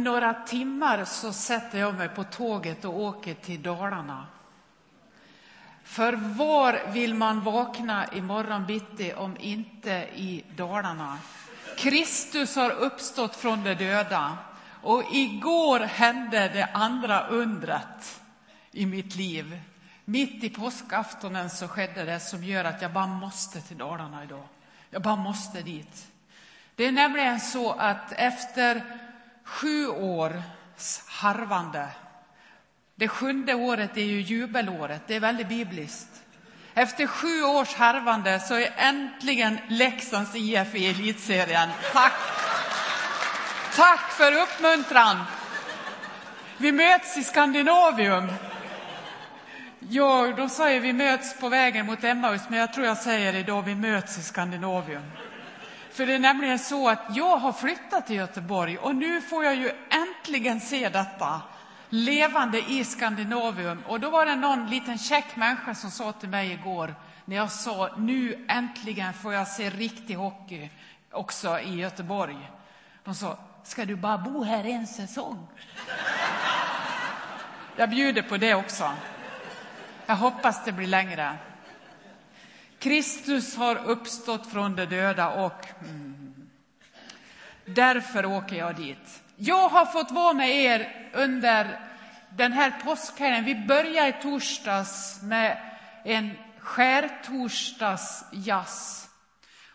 Om några timmar så sätter jag mig på tåget och åker till Dalarna. För var vill man vakna imorgon bitti om inte i Dalarna? Kristus har uppstått från de döda och igår hände det andra undret i mitt liv. Mitt i påskaftonen så skedde det som gör att jag bara måste till Dalarna idag. Jag bara måste dit. Det är nämligen så att efter sju års harvande, det sjunde året är ju jubelåret, det är väldigt bibliskt. Efter sju års harvande så är äntligen Leksands IF i elitserien. Tack! Tack för uppmuntran! Vi möts i Skandinavium. Ja, då säger vi möts på vägen mot Emmaus, men jag tror jag säger idag vi möts i Skandinavium. För det är nämligen så att jag har flyttat till Göteborg och nu får jag ju äntligen se detta levande i Skandinavium. Och då var det någon liten käck människa som sa till mig igår när jag sa nu äntligen får jag se riktig hockey också i Göteborg. De sa, ska du bara bo här en säsong? Jag bjuder på det också. Jag hoppas det blir längre. Kristus har uppstått från de döda och mm, därför åker jag dit. Jag har fått vara med er under den här påskhelgen. Vi började i torsdags med en skärtorsdagsjazz.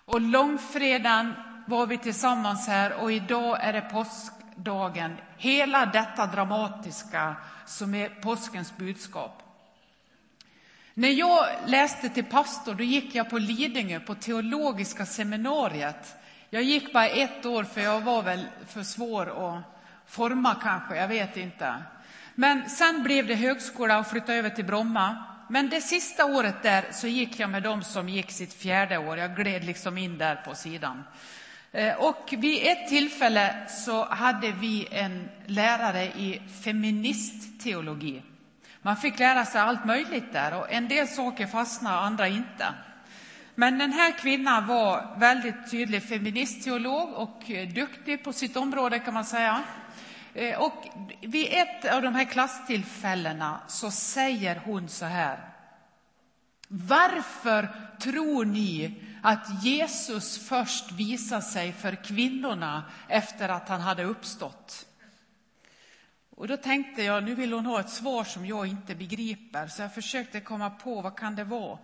Och långfredagen var vi tillsammans här och idag är det påskdagen. Hela detta dramatiska som är påskens budskap. När jag läste till pastor då gick jag på Lidingö på teologiska seminariet. Jag gick bara ett år för jag var väl för svår att forma kanske, jag vet inte. Men sen blev det högskola och flyttade över till Bromma. Men det sista året där så gick jag med dem som gick sitt fjärde år. Jag gled liksom in där på sidan. Eh, och vid ett tillfälle så hade vi en lärare i feministteologi. Man fick lära sig allt möjligt där och en del saker fastnade, andra inte. Men den här kvinnan var väldigt tydlig feministteolog och duktig på sitt område kan man säga. Eh, och vid ett av de här klasstillfällena så säger hon så här. Varför tror ni att Jesus först visade sig för kvinnorna efter att han hade uppstått? Och då tänkte jag, nu vill hon ha ett svar som jag inte begriper, så jag försökte komma på vad kan det vara.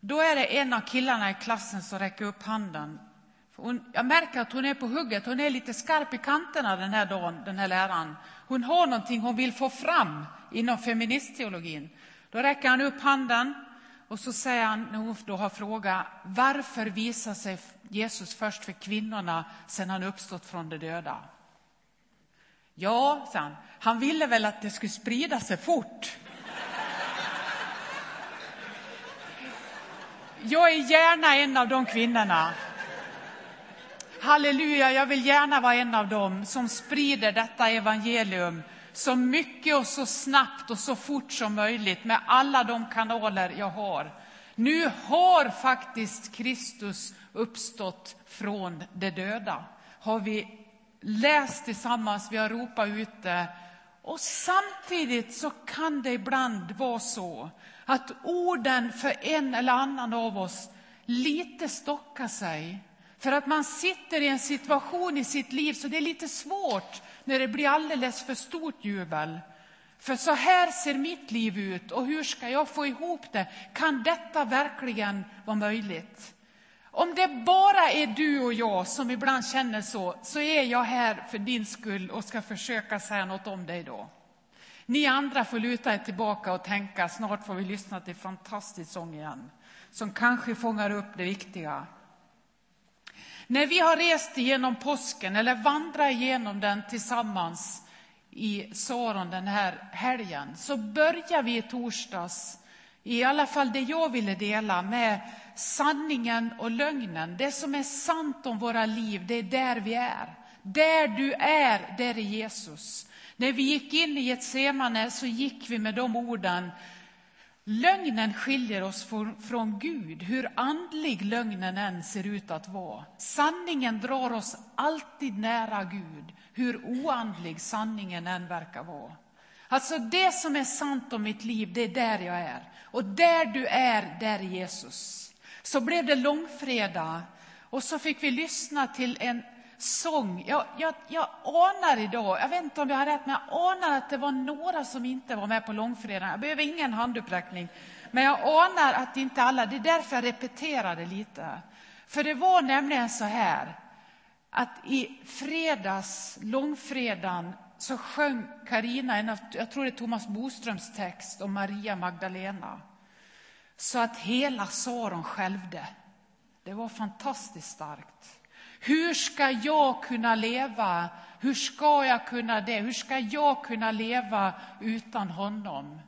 Då är det en av killarna i klassen som räcker upp handen. Hon, jag märker att hon är på hugget, hon är lite skarp i kanterna den här dagen, den här läraren. Hon har någonting hon vill få fram inom feministteologin. Då räcker han upp handen och så säger han, när hon då har frågat, varför visar sig Jesus först för kvinnorna sedan han uppstått från de döda? Ja, sa han, han ville väl att det skulle sprida sig fort. Jag är gärna en av de kvinnorna. Halleluja, jag vill gärna vara en av dem som sprider detta evangelium så mycket och så snabbt och så fort som möjligt med alla de kanaler jag har. Nu har faktiskt Kristus uppstått från de döda. Har vi läst tillsammans, vi har ropat ut det. Och samtidigt så kan det ibland vara så att orden för en eller annan av oss lite stockar sig. För att man sitter i en situation i sitt liv så det är lite svårt när det blir alldeles för stort jubel. För så här ser mitt liv ut och hur ska jag få ihop det? Kan detta verkligen vara möjligt? Om det bara är du och jag som ibland känner så, så är jag här för din skull och ska försöka säga något om dig då. Ni andra får luta er tillbaka och tänka, snart får vi lyssna till fantastisk sång igen, som kanske fångar upp det viktiga. När vi har rest igenom påsken, eller vandrat igenom den tillsammans i Saron den här helgen, så börjar vi i torsdags, i alla fall det jag ville dela, med sanningen och lögnen. Det som är sant om våra liv, det är där vi är. Där du är, där är Jesus. När vi gick in i Getsemane så gick vi med de orden. Lögnen skiljer oss från Gud, hur andlig lögnen än ser ut att vara. Sanningen drar oss alltid nära Gud. hur oandlig sanningen än verkar vara. Alltså det som är sant om mitt liv, det är där jag är. Och där du är, där är Jesus. Så blev det långfredag och så fick vi lyssna till en sång. Jag, jag, jag anar idag, jag vet inte om jag har rätt, men jag anar att det var några som inte var med på långfredagen. Jag behöver ingen handuppräckning, men jag anar att inte alla, det är därför jag repeterade lite. För det var nämligen så här, att i fredags, långfredagen, så sjöng Karina en av, jag tror det är Thomas Boströms text om Maria Magdalena. Så att hela Saron skälvde. Det var fantastiskt starkt. Hur ska jag kunna leva? Hur ska jag kunna det? Hur ska jag kunna leva utan honom?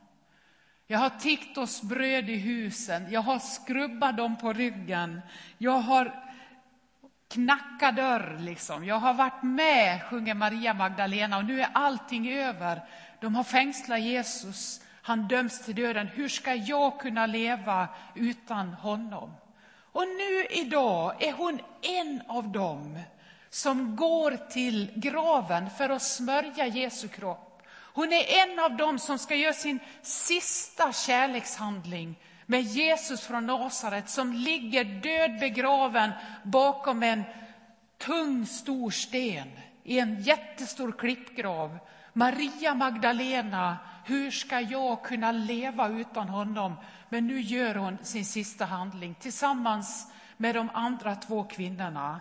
Jag har tiggt oss bröd i husen, jag har skrubbat dem på ryggen, jag har knackat dörr. Liksom. Jag har varit med, sjunger Maria Magdalena, och nu är allting över. De har fängslat Jesus, han döms till döden. Hur ska jag kunna leva utan honom? Och nu idag är hon en av dem som går till graven för att smörja Jesu kropp. Hon är en av dem som ska göra sin sista kärlekshandling med Jesus från Nasaret som ligger död begraven bakom en tung stor sten i en jättestor klippgrav. Maria Magdalena, hur ska jag kunna leva utan honom? Men nu gör hon sin sista handling tillsammans med de andra två kvinnorna.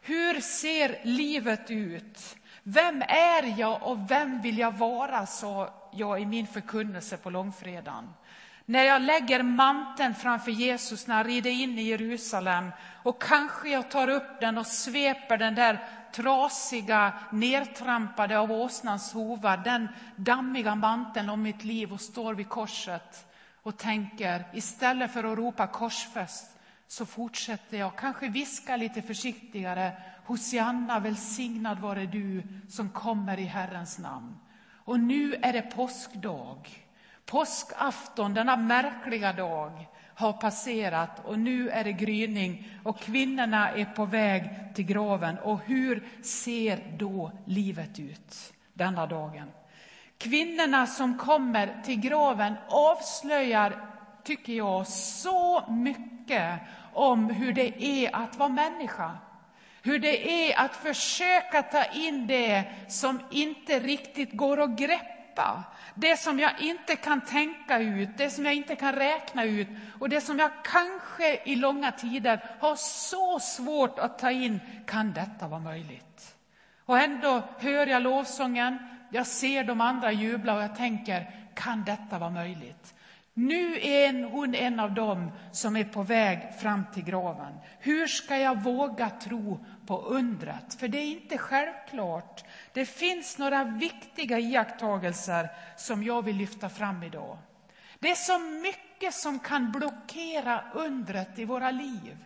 Hur ser livet ut? Vem är jag och vem vill jag vara, sa jag i min förkunnelse på långfredagen. När jag lägger manteln framför Jesus när han rider in i Jerusalem och kanske jag tar upp den och sveper den där trasiga, nertrampade av åsnans hovar, den dammiga manteln om mitt liv och står vid korset och tänker, istället för att ropa korsfäst, så fortsätter jag, kanske viska lite försiktigare, Hosianna, välsignad vare du som kommer i Herrens namn. Och nu är det påskdag. Påskafton, denna märkliga dag, har passerat och nu är det gryning och kvinnorna är på väg till graven. Och hur ser då livet ut denna dagen? Kvinnorna som kommer till graven avslöjar, tycker jag, så mycket om hur det är att vara människa. Hur det är att försöka ta in det som inte riktigt går att greppa. Det som jag inte kan tänka ut, det som jag inte kan räkna ut och det som jag kanske i långa tider har så svårt att ta in. Kan detta vara möjligt? Och ändå hör jag lovsången, jag ser de andra jubla och jag tänker, kan detta vara möjligt? Nu är hon en av dem som är på väg fram till graven. Hur ska jag våga tro på undret? För det är inte självklart. Det finns några viktiga iakttagelser som jag vill lyfta fram idag. Det är så mycket som kan blockera undret i våra liv.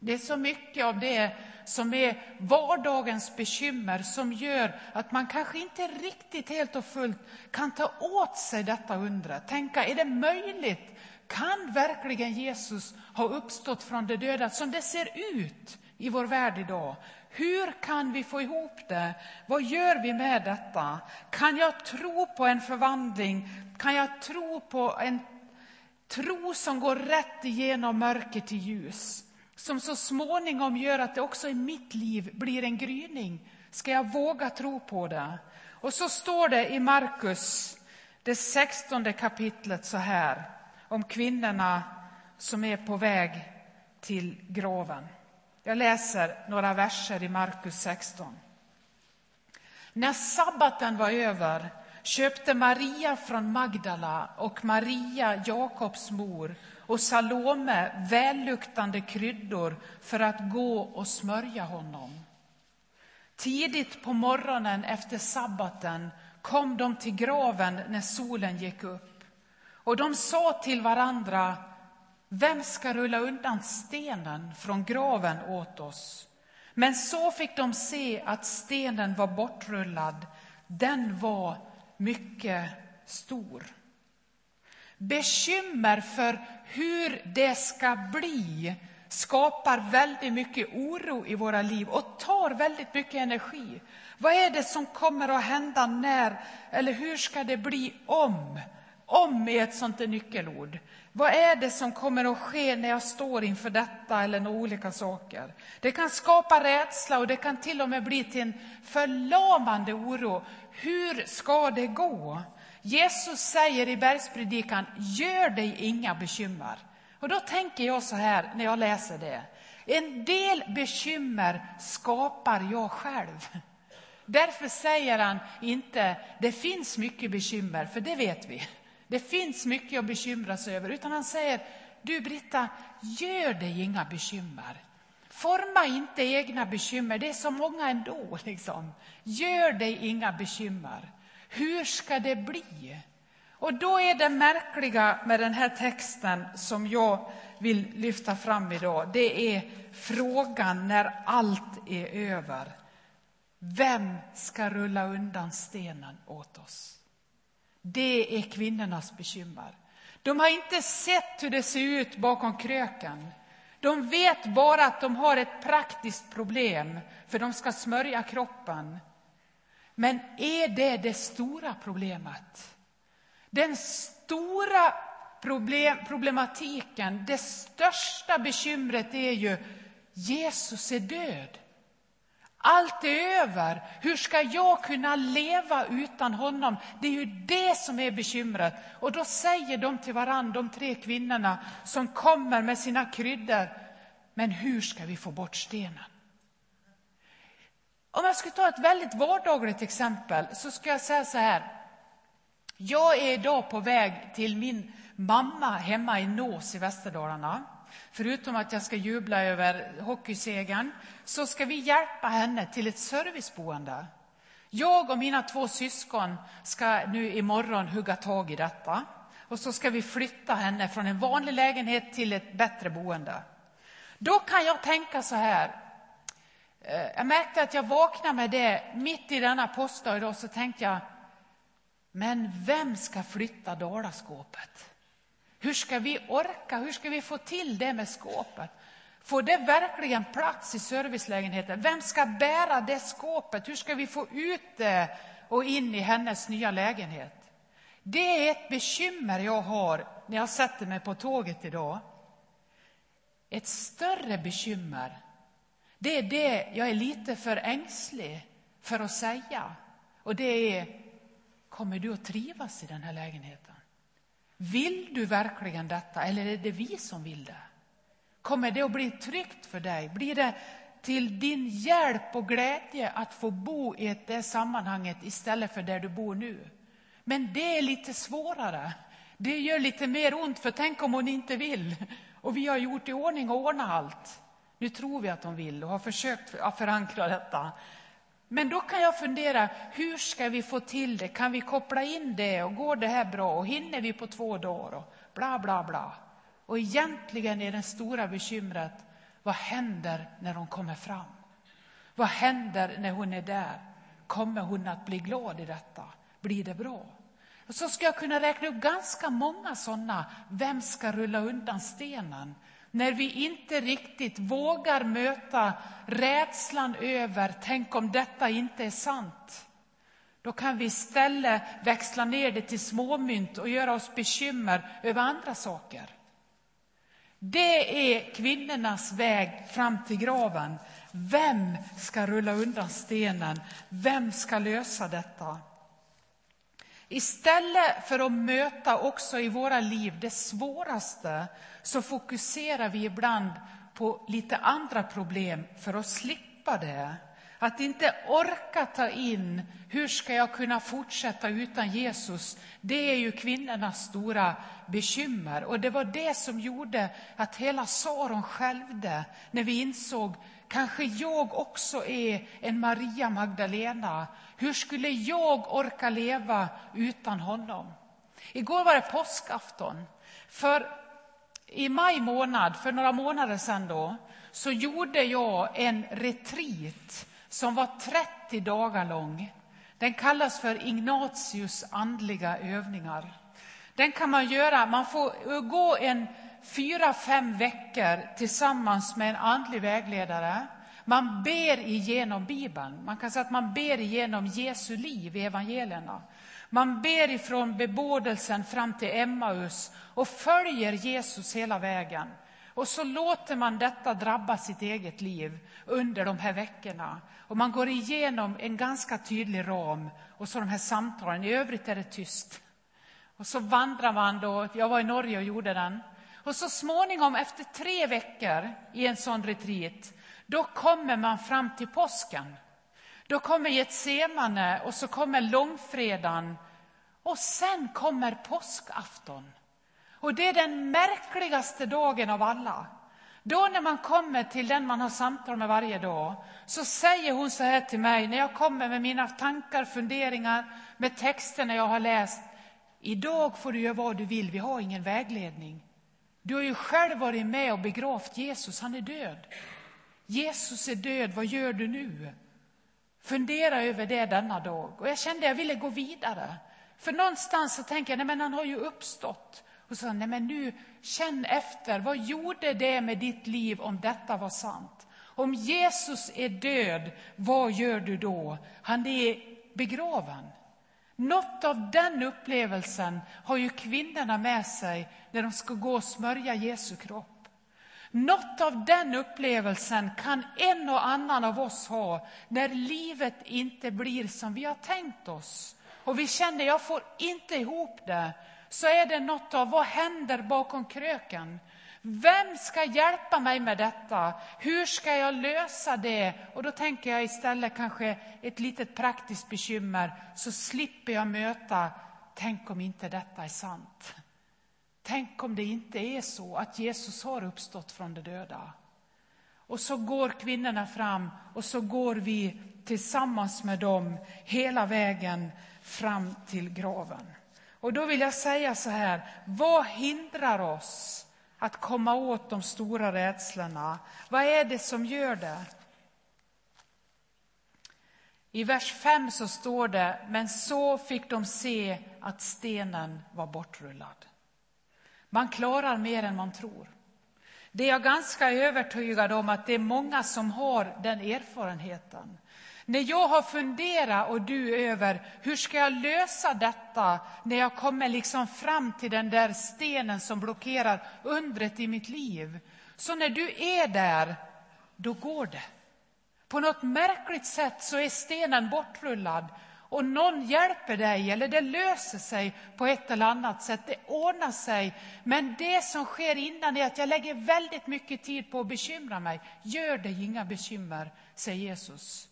Det är så mycket av det som är vardagens bekymmer som gör att man kanske inte riktigt helt och fullt kan ta åt sig detta undret. Tänka, är det möjligt? Kan verkligen Jesus ha uppstått från de döda som det ser ut i vår värld idag? Hur kan vi få ihop det? Vad gör vi med detta? Kan jag tro på en förvandling? Kan jag tro på en tro som går rätt igenom mörker till ljus? som så småningom gör att det också i mitt liv blir en gryning. Ska jag våga tro på det? Och så står det i Markus, det sextonde kapitlet så här om kvinnorna som är på väg till graven. Jag läser några verser i Markus 16. När sabbaten var över köpte Maria från Magdala och Maria, Jakobs mor, och Salome välluktande kryddor för att gå och smörja honom. Tidigt på morgonen efter sabbaten kom de till graven när solen gick upp. Och de sa till varandra, vem ska rulla undan stenen från graven åt oss? Men så fick de se att stenen var bortrullad. Den var mycket stor. Bekymmer för hur det ska bli skapar väldigt mycket oro i våra liv och tar väldigt mycket energi. Vad är det som kommer att hända när, eller hur ska det bli om? Om är ett sånt nyckelord. Vad är det som kommer att ske när jag står inför detta eller några olika saker? Det kan skapa rädsla och det kan till och med bli till en förlamande oro. Hur ska det gå? Jesus säger i bergspredikan, gör dig inga bekymmer. Och då tänker jag så här när jag läser det. En del bekymmer skapar jag själv. Därför säger han inte, det finns mycket bekymmer, för det vet vi. Det finns mycket att bekymra sig över. Utan han säger, du Britta, gör dig inga bekymmer. Forma inte egna bekymmer, det är så många ändå. Liksom. Gör dig inga bekymmer. Hur ska det bli? Och då är det märkliga med den här texten som jag vill lyfta fram idag, det är frågan när allt är över. Vem ska rulla undan stenen åt oss? Det är kvinnornas bekymmer. De har inte sett hur det ser ut bakom kröken. De vet bara att de har ett praktiskt problem, för de ska smörja kroppen. Men är det det stora problemet? Den stora problem, problematiken, det största bekymret är ju Jesus är död. Allt är över. Hur ska jag kunna leva utan honom? Det är ju det som är bekymret. Och då säger de till varandra, de tre kvinnorna som kommer med sina kryddor. Men hur ska vi få bort stenen? Om jag skulle ta ett väldigt vardagligt exempel så ska jag säga så här. Jag är idag på väg till min mamma hemma i Nås i Västerdalarna. Förutom att jag ska jubla över hockeysegern så ska vi hjälpa henne till ett serviceboende. Jag och mina två syskon ska nu imorgon hugga tag i detta. Och så ska vi flytta henne från en vanlig lägenhet till ett bättre boende. Då kan jag tänka så här. Eh, jag märkte att jag vaknade med det mitt i denna postdag idag, så tänkte jag, men vem ska flytta dalaskåpet? Hur ska vi orka? Hur ska vi få till det med skåpet? Får det verkligen plats i servicelägenheten? Vem ska bära det skåpet? Hur ska vi få ut det och in i hennes nya lägenhet? Det är ett bekymmer jag har när jag sätter mig på tåget idag. Ett större bekymmer, det är det jag är lite för ängslig för att säga. Och det är, kommer du att trivas i den här lägenheten? Vill du verkligen detta eller är det vi som vill det? Kommer det att bli tryggt för dig? Blir det till din hjälp och glädje att få bo i det sammanhanget istället för där du bor nu? Men det är lite svårare. Det gör lite mer ont, för tänk om hon inte vill. Och vi har gjort i ordning och ordnat allt. Nu tror vi att hon vill och har försökt förankra detta. Men då kan jag fundera, hur ska vi få till det? Kan vi koppla in det och går det här bra och hinner vi på två dagar? Och bla, bla, bla. Och egentligen är det stora bekymret, vad händer när hon kommer fram? Vad händer när hon är där? Kommer hon att bli glad i detta? Blir det bra? Och så ska jag kunna räkna upp ganska många sådana. Vem ska rulla undan stenen? När vi inte riktigt vågar möta rädslan över, tänk om detta inte är sant. Då kan vi istället växla ner det till småmynt och göra oss bekymmer över andra saker. Det är kvinnornas väg fram till graven. Vem ska rulla undan stenen? Vem ska lösa detta? Istället för att möta också i våra liv det svåraste så fokuserar vi ibland på lite andra problem för att slippa det. Att inte orka ta in, hur ska jag kunna fortsätta utan Jesus? Det är ju kvinnornas stora bekymmer. Och det var det som gjorde att hela Saron skälvde när vi insåg, kanske jag också är en Maria Magdalena. Hur skulle jag orka leva utan honom? Igår var det påskafton. För i maj månad, för några månader sedan då, så gjorde jag en retreat som var 30 dagar lång. Den kallas för Ignatius andliga övningar. Den kan man göra, man får gå en fyra, fem veckor tillsammans med en andlig vägledare. Man ber igenom Bibeln. Man kan säga att man ber igenom Jesu liv i evangelierna. Man ber ifrån bebådelsen fram till Emmaus och följer Jesus hela vägen. Och så låter man detta drabba sitt eget liv under de här veckorna. Och man går igenom en ganska tydlig ram och så de här samtalen. I övrigt är det tyst. Och så vandrar man då, jag var i Norge och gjorde den. Och så småningom efter tre veckor i en sån retreat, då kommer man fram till påsken. Då kommer Getsemane och så kommer långfredagen och sen kommer påskafton. Och det är den märkligaste dagen av alla. Då när man kommer till den man har samtal med varje dag så säger hon så här till mig när jag kommer med mina tankar, funderingar, med texterna jag har läst. Idag får du göra vad du vill, vi har ingen vägledning. Du har ju själv varit med och begravt Jesus, han är död. Jesus är död, vad gör du nu? Fundera över det denna dag. Och jag kände att jag ville gå vidare. För någonstans så tänker jag, nej men han har ju uppstått. Och så, nej men nu, känn efter, vad gjorde det med ditt liv om detta var sant? Om Jesus är död, vad gör du då? Han är begraven. Något av den upplevelsen har ju kvinnorna med sig när de ska gå och smörja Jesu kropp. Något av den upplevelsen kan en och annan av oss ha när livet inte blir som vi har tänkt oss. Och vi känner, jag får inte ihop det. Så är det något av, vad händer bakom kröken? Vem ska hjälpa mig med detta? Hur ska jag lösa det? Och då tänker jag istället kanske ett litet praktiskt bekymmer, så slipper jag möta, tänk om inte detta är sant. Tänk om det inte är så att Jesus har uppstått från de döda. Och så går kvinnorna fram och så går vi tillsammans med dem hela vägen fram till graven. Och då vill jag säga så här, vad hindrar oss att komma åt de stora rädslorna? Vad är det som gör det? I vers 5 så står det, men så fick de se att stenen var bortrullad. Man klarar mer än man tror. Det är jag ganska övertygad om att det är många som har den erfarenheten. När jag har funderat och du över hur ska jag lösa detta när jag kommer liksom fram till den där stenen som blockerar undret i mitt liv. Så när du är där, då går det. På något märkligt sätt så är stenen bortrullad och någon hjälper dig eller det löser sig på ett eller annat sätt. Det ordnar sig. Men det som sker innan är att jag lägger väldigt mycket tid på att bekymra mig. Gör dig inga bekymmer, säger Jesus.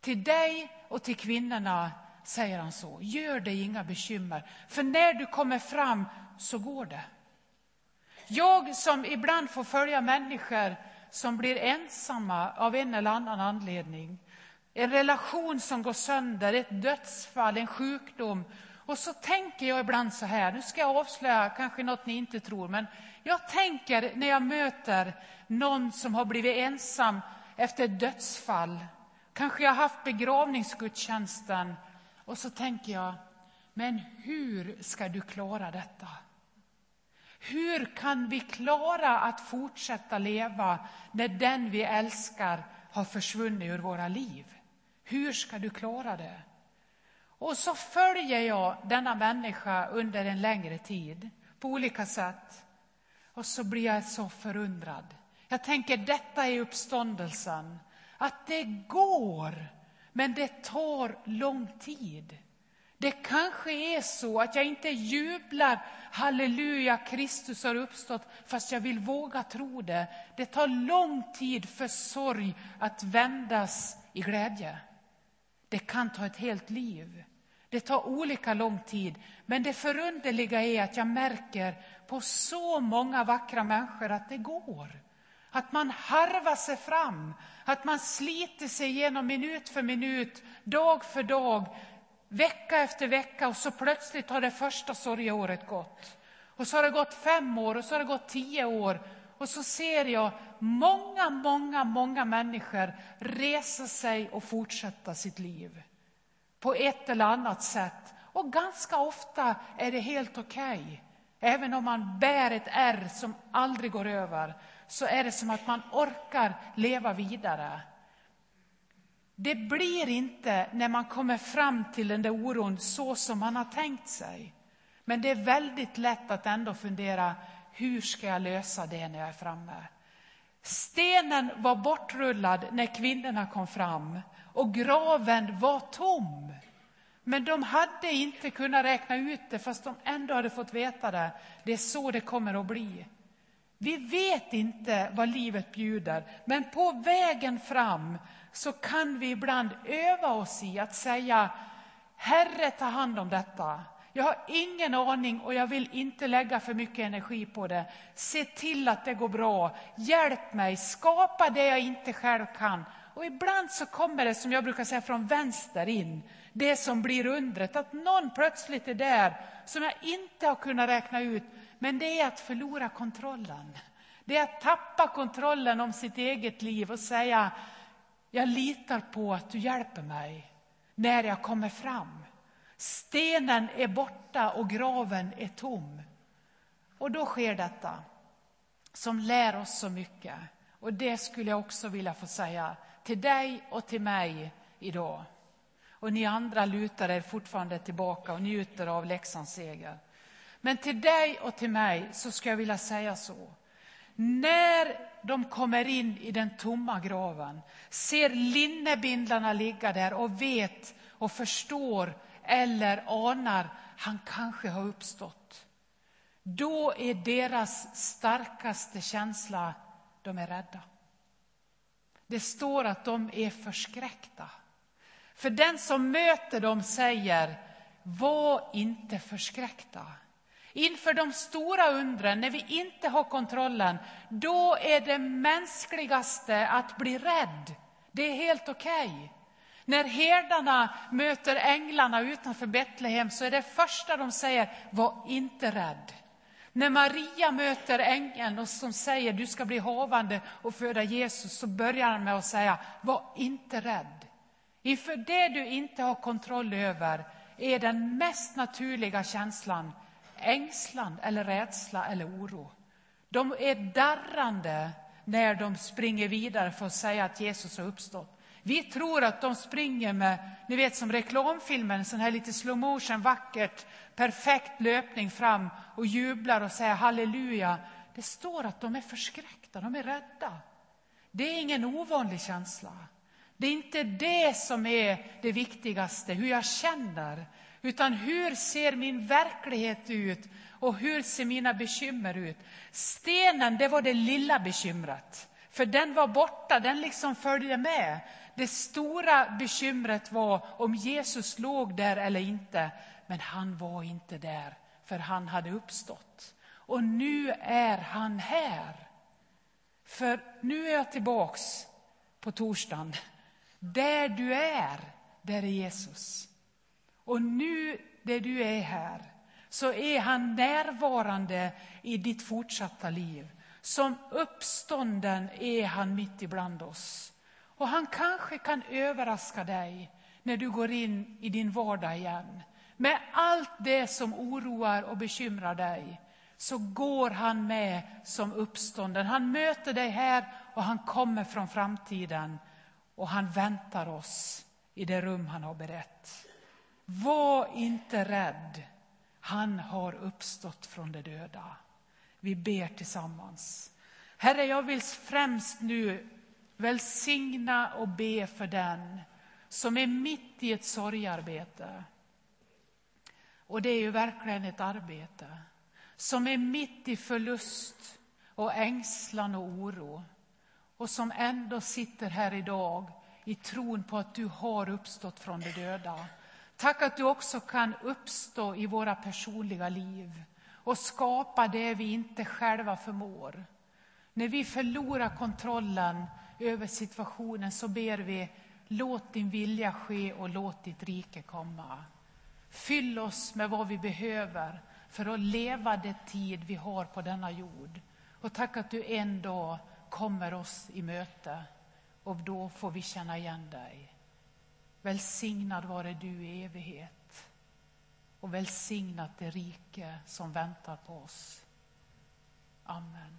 Till dig och till kvinnorna säger han så. Gör dig inga bekymmer, för när du kommer fram så går det. Jag som ibland får följa människor som blir ensamma av en eller annan anledning. En relation som går sönder, ett dödsfall, en sjukdom. Och så tänker jag ibland så här, nu ska jag avslöja kanske något ni inte tror, men jag tänker när jag möter någon som har blivit ensam efter ett dödsfall Kanske jag har haft begravningsgudstjänsten och så tänker jag, men hur ska du klara detta? Hur kan vi klara att fortsätta leva när den vi älskar har försvunnit ur våra liv? Hur ska du klara det? Och så följer jag denna människa under en längre tid på olika sätt. Och så blir jag så förundrad. Jag tänker, detta är uppståndelsen. Att det går, men det tar lång tid. Det kanske är så att jag inte jublar, halleluja, Kristus har uppstått, fast jag vill våga tro det. Det tar lång tid för sorg att vändas i glädje. Det kan ta ett helt liv. Det tar olika lång tid, men det förunderliga är att jag märker på så många vackra människor att det går. Att man harvar sig fram, att man sliter sig igenom minut för minut, dag för dag, vecka efter vecka och så plötsligt har det första sorgeåret gått. Och så har det gått fem år och så har det gått tio år och så ser jag många, många, många människor resa sig och fortsätta sitt liv på ett eller annat sätt. Och ganska ofta är det helt okej. Okay. Även om man bär ett ärr som aldrig går över så är det som att man orkar leva vidare. Det blir inte när man kommer fram till den där oron så som man har tänkt sig. Men det är väldigt lätt att ändå fundera, hur ska jag lösa det när jag är framme? Stenen var bortrullad när kvinnorna kom fram och graven var tom. Men de hade inte kunnat räkna ut det fast de ändå hade fått veta det. Det är så det kommer att bli. Vi vet inte vad livet bjuder, men på vägen fram så kan vi ibland öva oss i att säga Herre, ta hand om detta. Jag har ingen aning och jag vill inte lägga för mycket energi på det. Se till att det går bra. Hjälp mig, skapa det jag inte själv kan. Och ibland så kommer det, som jag brukar säga, från vänster in. Det som blir undret, att någon plötsligt är där som jag inte har kunnat räkna ut. Men det är att förlora kontrollen. Det är att tappa kontrollen om sitt eget liv och säga, jag litar på att du hjälper mig när jag kommer fram. Stenen är borta och graven är tom. Och då sker detta som lär oss så mycket. Och det skulle jag också vilja få säga till dig och till mig idag. Och ni andra lutar er fortfarande tillbaka och njuter av Leksands seger. Men till dig och till mig så ska jag vilja säga så. När de kommer in i den tomma graven, ser linnebindlarna ligga där och vet och förstår eller anar han kanske har uppstått. Då är deras starkaste känsla, de är rädda. Det står att de är förskräckta. För den som möter dem säger, var inte förskräckta. Inför de stora undren, när vi inte har kontrollen, då är det mänskligaste att bli rädd. Det är helt okej. Okay. När herdarna möter änglarna utanför Betlehem så är det första de säger, var inte rädd. När Maria möter ängeln och som säger, du ska bli havande och föda Jesus, så börjar han med att säga, var inte rädd. Inför det du inte har kontroll över är den mest naturliga känslan ängslan eller rädsla eller oro. De är darrande när de springer vidare för att säga att Jesus har uppstått. Vi tror att de springer med, ni vet som reklamfilmen, sån här lite slow motion, vackert, perfekt löpning fram och jublar och säger halleluja. Det står att de är förskräckta, de är rädda. Det är ingen ovanlig känsla. Det är inte det som är det viktigaste, hur jag känner, utan hur ser min verklighet ut och hur ser mina bekymmer ut? Stenen, det var det lilla bekymret, för den var borta, den liksom följde med. Det stora bekymret var om Jesus låg där eller inte, men han var inte där, för han hade uppstått. Och nu är han här. För nu är jag tillbaks på torsdagen. Där du är, där är Jesus. Och nu, där du är här, så är han närvarande i ditt fortsatta liv. Som uppstånden är han mitt ibland oss. Och han kanske kan överraska dig när du går in i din vardag igen. Med allt det som oroar och bekymrar dig så går han med som uppstånden. Han möter dig här och han kommer från framtiden och han väntar oss i det rum han har berett. Var inte rädd. Han har uppstått från de döda. Vi ber tillsammans. Herre, jag vill främst nu välsigna och be för den som är mitt i ett sorgarbete. Och det är ju verkligen ett arbete. Som är mitt i förlust och ängslan och oro. Och som ändå sitter här idag i tron på att du har uppstått från de döda. Tack att du också kan uppstå i våra personliga liv och skapa det vi inte själva förmår. När vi förlorar kontrollen över situationen så ber vi låt din vilja ske och låt ditt rike komma. Fyll oss med vad vi behöver för att leva det tid vi har på denna jord. Och tack att du en dag kommer oss i möte och då får vi känna igen dig. Välsignad vare du i evighet. och välsignat det rike som väntar på oss. Amen.